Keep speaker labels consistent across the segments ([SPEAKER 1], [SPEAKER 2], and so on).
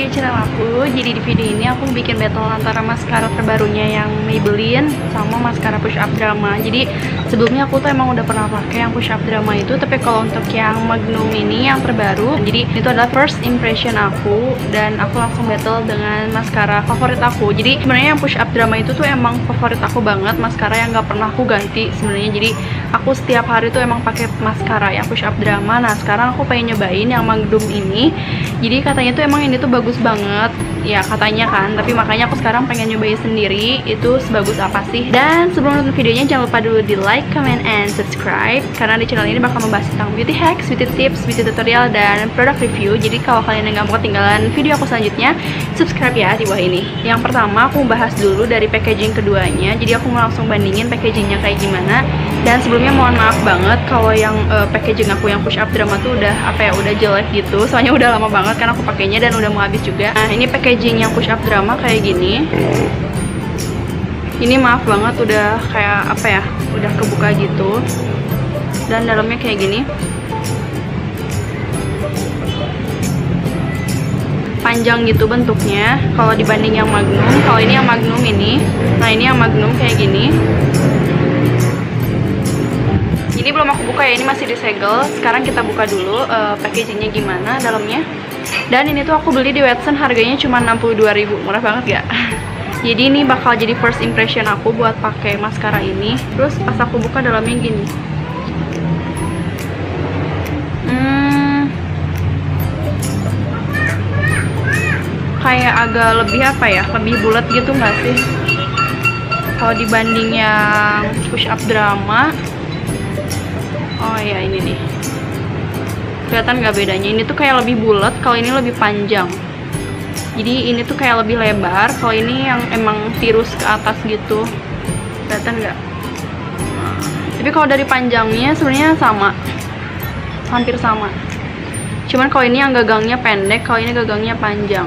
[SPEAKER 1] lagi channel aku. Jadi di video ini aku bikin battle antara maskara terbarunya yang Maybelline Sama maskara push up drama. Jadi sebelumnya aku tuh emang udah pernah pakai yang push up drama itu Tapi kalau untuk yang Magnum ini yang terbaru Jadi itu adalah first impression aku Dan aku langsung battle dengan maskara favorit aku. Jadi sebenarnya yang push up drama itu tuh emang favorit aku banget Maskara yang gak pernah aku ganti sebenarnya. Jadi aku setiap hari tuh emang pakai maskara yang push up drama. Nah sekarang aku pengen nyobain yang Magnum ini. Jadi katanya tuh emang ini tuh bagus banget ya katanya kan. Tapi makanya aku sekarang pengen nyobain sendiri. Itu sebagus apa sih? Dan sebelum nonton videonya jangan lupa dulu di like, comment, and subscribe. Karena di channel ini bakal membahas tentang beauty hacks, beauty tips, beauty tutorial, dan product review. Jadi kalau kalian yang gak mau ketinggalan video aku selanjutnya subscribe ya di bawah ini. Yang pertama aku bahas dulu dari packaging keduanya. Jadi aku mau langsung bandingin packagingnya kayak gimana. Dan sebelumnya mohon maaf banget kalau yang uh, packaging aku yang push up drama tuh udah apa ya udah jelek gitu. Soalnya udah lama banget kan aku pakainya dan udah mau habis juga. Nah ini packaging yang push up drama kayak gini. Ini maaf banget udah kayak apa ya udah kebuka gitu. Dan dalamnya kayak gini. Panjang gitu bentuknya. Kalau dibanding yang magnum kalau ini yang magnum ini nah ini yang magnum kayak gini. Ini belum aku buka ya ini masih disegel. Sekarang kita buka dulu uh, packagingnya gimana dalamnya dan ini tuh aku beli di Watson harganya cuma 62.000 murah banget gak? jadi ini bakal jadi first impression aku buat pakai maskara ini. Terus pas aku buka dalamnya gini. Hmm, kayak agak lebih apa ya? Lebih bulat gitu nggak sih? Kalau dibanding yang push up drama. Oh ya ini nih kelihatan nggak bedanya. Ini tuh kayak lebih bulat kalau ini lebih panjang. Jadi ini tuh kayak lebih lebar kalau ini yang emang tirus ke atas gitu. Kelihatan nggak? Tapi kalau dari panjangnya sebenarnya sama. Hampir sama. Cuman kalau ini yang gagangnya pendek kalau ini gagangnya panjang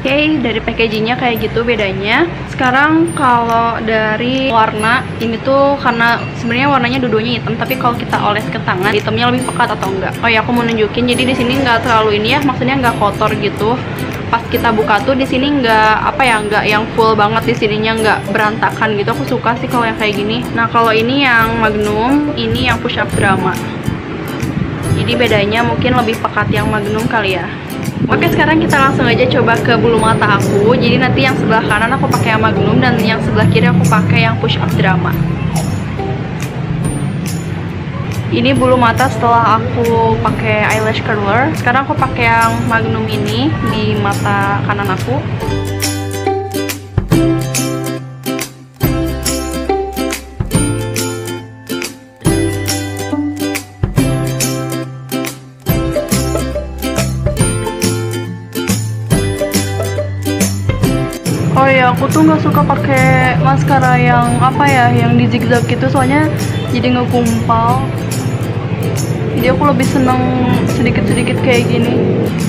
[SPEAKER 1] okay, dari packagingnya kayak gitu bedanya. Sekarang kalau dari warna, ini tuh karena sebenarnya warnanya dua-duanya hitam, tapi kalau kita oles ke tangan, hitamnya lebih pekat atau enggak. Oh ya, aku mau nunjukin. Jadi di sini nggak terlalu ini ya, maksudnya nggak kotor gitu. Pas kita buka tuh di sini nggak apa ya, nggak yang full banget di sininya nggak berantakan gitu. Aku suka sih kalau yang kayak gini. Nah kalau ini yang Magnum, ini yang push up drama. Jadi bedanya mungkin lebih pekat yang Magnum kali ya. Oke sekarang kita langsung aja coba ke bulu mata aku. Jadi nanti yang sebelah kanan aku pakai yang magnum Dan yang sebelah kiri aku pakai yang push up drama. Ini bulu mata setelah aku pakai eyelash curler. Sekarang aku pakai yang magnum ini di mata kanan aku ya, aku tuh nggak suka pakai maskara yang apa ya, yang di zigzag gitu, soalnya jadi ngekumpal. Jadi aku lebih seneng sedikit-sedikit kayak gini.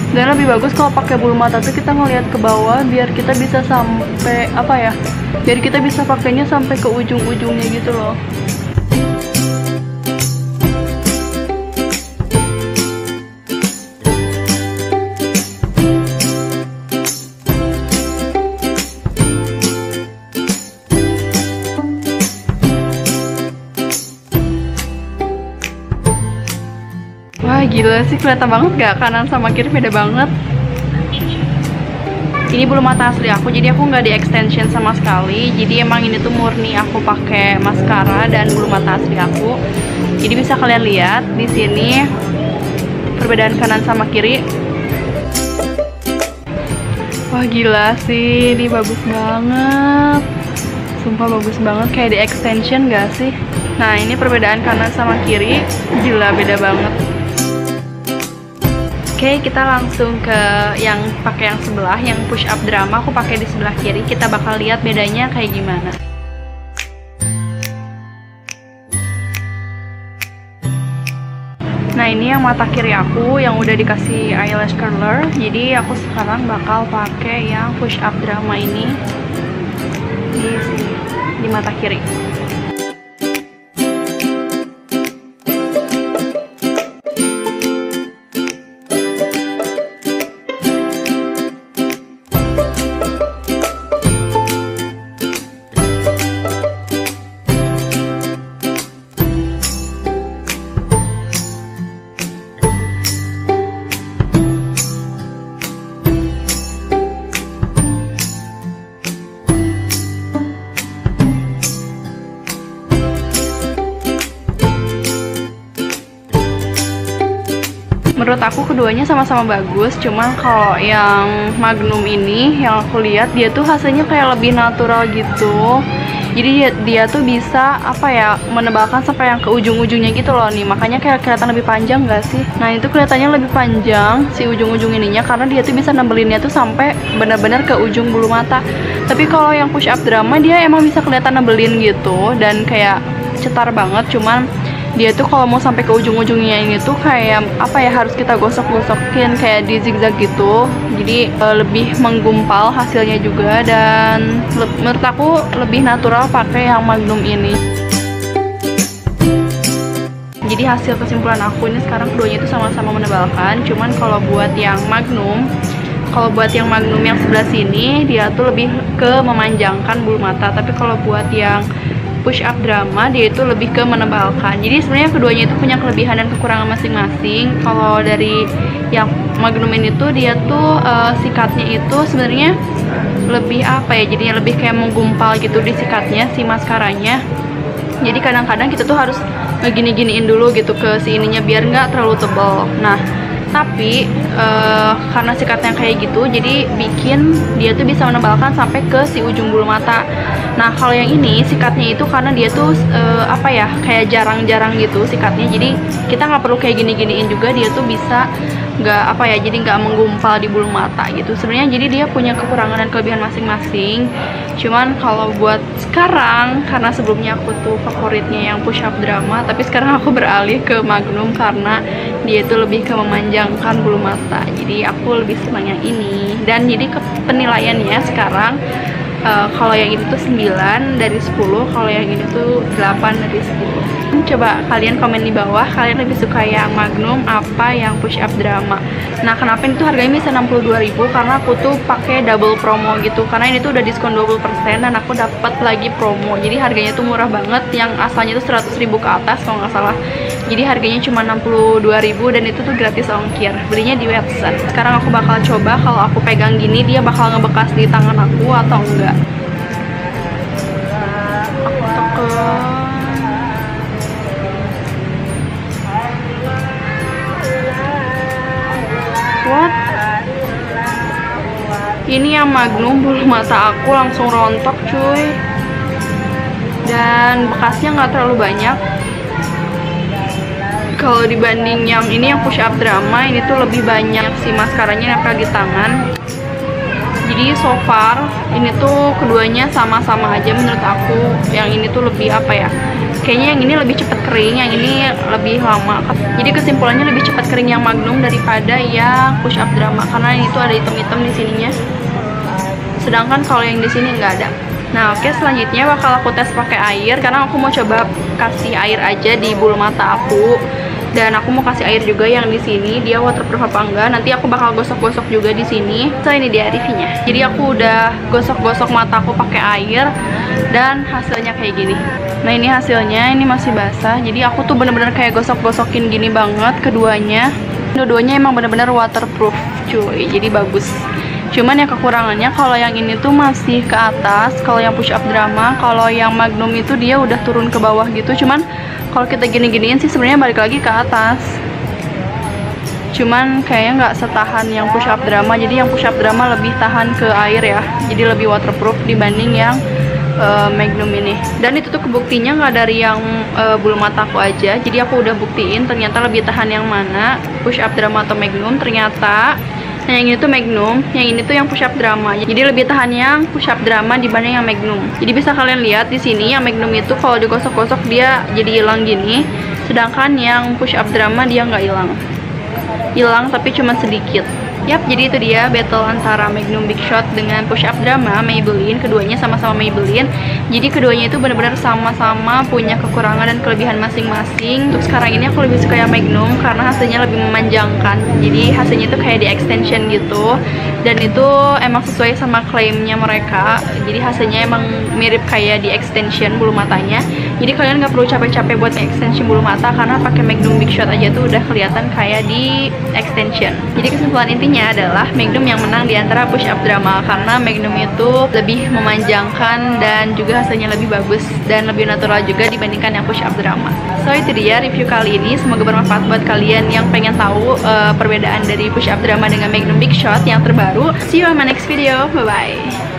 [SPEAKER 1] Dan lebih bagus kalau pakai bulu mata tuh kita ngeliat ke bawah, biar kita bisa sampai apa ya, biar kita bisa pakainya sampai ke ujung-ujungnya gitu loh. Wah gila sih kelihatan banget gak? Kanan sama kiri beda banget. Ini belum mata asli aku jadi aku nggak di extension sama sekali. Jadi emang ini tuh murni aku pakai maskara dan bulu mata asli aku. Jadi bisa kalian lihat di sini perbedaan kanan sama kiri. Wah gila sih ini bagus banget. Sumpah bagus banget kayak di extension gak sih? Nah ini perbedaan kanan sama kiri. Gila beda banget okay, kita langsung ke yang pakai yang sebelah, yang push up drama. Aku pakai di sebelah kiri. Kita bakal lihat bedanya kayak gimana. Nah, ini yang mata kiri aku yang udah dikasih eyelash curler. Jadi aku sekarang bakal pakai yang push up drama ini di di mata kiri. Aku keduanya sama-sama bagus cuman kalau yang Magnum ini yang aku lihat dia tuh hasilnya kayak lebih natural gitu. Jadi dia, dia tuh bisa apa ya menebalkan sampai yang ke ujung-ujungnya gitu loh nih. Makanya kayak kelihatan lebih panjang gak sih? Nah itu kelihatannya lebih panjang si ujung-ujung ininya karena dia tuh bisa nembelinnya tuh sampai benar-benar ke ujung bulu mata. Tapi kalau yang push up drama dia emang bisa kelihatan nebelin gitu dan kayak cetar banget cuman dia tuh kalau mau sampai ke ujung-ujungnya ini tuh kayak apa ya harus kita gosok-gosokin kayak di zigzag gitu. Jadi e, lebih menggumpal hasilnya juga dan menurut aku lebih natural pakai yang magnum ini. Jadi hasil kesimpulan aku ini sekarang keduanya itu sama-sama menebalkan. Cuman kalau buat yang magnum kalau buat yang magnum yang sebelah sini dia tuh lebih ke memanjangkan bulu mata. Tapi kalau buat yang push up drama dia itu lebih ke menebalkan. Jadi sebenarnya keduanya itu punya kelebihan dan kekurangan masing-masing. Kalau dari yang magnum ini tuh dia tuh uh, sikatnya itu sebenarnya lebih apa ya jadinya lebih kayak menggumpal gitu di sikatnya si maskaranya. Jadi kadang-kadang kita tuh harus gini-giniin dulu gitu ke si ininya biar nggak terlalu tebal. Nah tapi uh, karena sikatnya kayak gitu jadi bikin dia tuh bisa menebalkan sampai ke si ujung bulu mata. Nah kalau yang ini sikatnya itu karena dia tuh uh, apa ya kayak jarang-jarang gitu sikatnya. Jadi kita nggak perlu kayak gini-giniin juga dia tuh bisa nggak apa ya jadi nggak menggumpal di bulu mata gitu. Sebenarnya jadi dia punya kekurangan dan kelebihan masing-masing. Cuman kalau buat sekarang karena sebelumnya aku tuh favoritnya yang push up drama tapi sekarang aku beralih ke magnum karena dia itu lebih ke memanjangkan bulu mata. Jadi aku lebih senang yang ini. Dan jadi penilaiannya sekarang uh, kalau yang ini tuh 9 dari 10 kalau yang ini tuh 8 dari 10 coba kalian komen di bawah kalian lebih suka yang magnum apa yang push up drama. Nah kenapa ini tuh harganya bisa 62.000 karena aku tuh pakai double promo gitu. Karena ini tuh udah diskon 20% dan aku dapat lagi promo. Jadi harganya tuh murah banget yang asalnya tuh 100.000 ke atas kalau nggak salah jadi harganya cuma 62.000 dan itu tuh gratis ongkir. Belinya di website. Sekarang aku bakal coba kalau aku pegang gini dia bakal ngebekas di tangan aku atau enggak? Aku tekan what? Ini yang magnum bulu mata aku langsung rontok cuy. Dan bekasnya nggak terlalu banyak kalau dibanding yang ini yang push up drama ini tuh lebih banyak si maskaranya nempel di tangan. Jadi so far ini tuh keduanya sama-sama aja menurut aku. Yang ini tuh lebih apa ya? Kayaknya yang ini lebih cepat kering yang ini lebih lama. Jadi kesimpulannya lebih cepat kering yang magnum daripada yang push up drama karena ini tuh ada item-item di sininya. Sedangkan kalau yang di sini nggak ada. Nah oke okay, selanjutnya bakal aku tes pakai air karena aku mau coba kasih air aja di bulu mata aku dan aku mau kasih air juga yang di sini. Dia waterproof apa enggak? Nanti aku bakal gosok-gosok juga di sini. So ini dia reviewnya jadi aku udah gosok-gosok mata aku pakai air dan hasilnya kayak gini. Nah ini hasilnya. Ini masih basah. Jadi aku tuh bener-bener kayak gosok-gosokin gini banget keduanya. Dua-duanya emang bener-bener waterproof cuy. Jadi bagus. Cuman yang kekurangannya kalau yang ini tuh masih ke atas. Kalau yang push up drama kalau yang magnum itu dia udah turun ke bawah gitu. Cuman kalau kita gini-giniin sih sebenarnya balik lagi ke atas. Cuman kayaknya nggak setahan yang push up drama. Jadi yang push up drama lebih tahan ke air ya. Jadi lebih waterproof dibanding yang uh, magnum ini. Dan itu tuh kebuktinya nggak dari yang uh, bulu mataku aja. Jadi aku udah buktiin ternyata lebih tahan yang mana. Push up drama atau magnum ternyata Nah yang ini tuh Magnum, yang ini tuh yang push up drama. Jadi lebih tahan yang push up drama dibanding yang Magnum. Jadi bisa kalian lihat di sini yang Magnum itu kalau digosok-gosok dia jadi hilang gini, sedangkan yang push up drama dia nggak hilang. Hilang tapi cuma sedikit. Yap, jadi itu dia battle antara Magnum Big Shot dengan Push Up Drama Maybelline. Keduanya sama-sama Maybelline. Jadi keduanya itu benar-benar sama-sama punya kekurangan dan kelebihan masing-masing. Untuk sekarang ini aku lebih suka yang Magnum karena hasilnya lebih memanjangkan. Jadi hasilnya itu kayak di extension gitu. Dan itu emang sesuai sama klaimnya mereka. Jadi hasilnya emang mirip kayak di extension bulu matanya. Jadi kalian nggak perlu capek-capek buat extension bulu mata karena pakai Magnum Big Shot aja tuh udah kelihatan kayak di extension. Jadi kesimpulan intinya intinya adalah Magnum yang menang di antara push up drama karena Magnum itu lebih memanjangkan dan juga hasilnya lebih bagus dan lebih natural juga dibandingkan yang push up drama. So itu dia review kali ini. Semoga bermanfaat buat kalian yang pengen tahu uh, perbedaan dari push up drama dengan Magnum Big Shot yang terbaru. See you on my next video. Bye bye.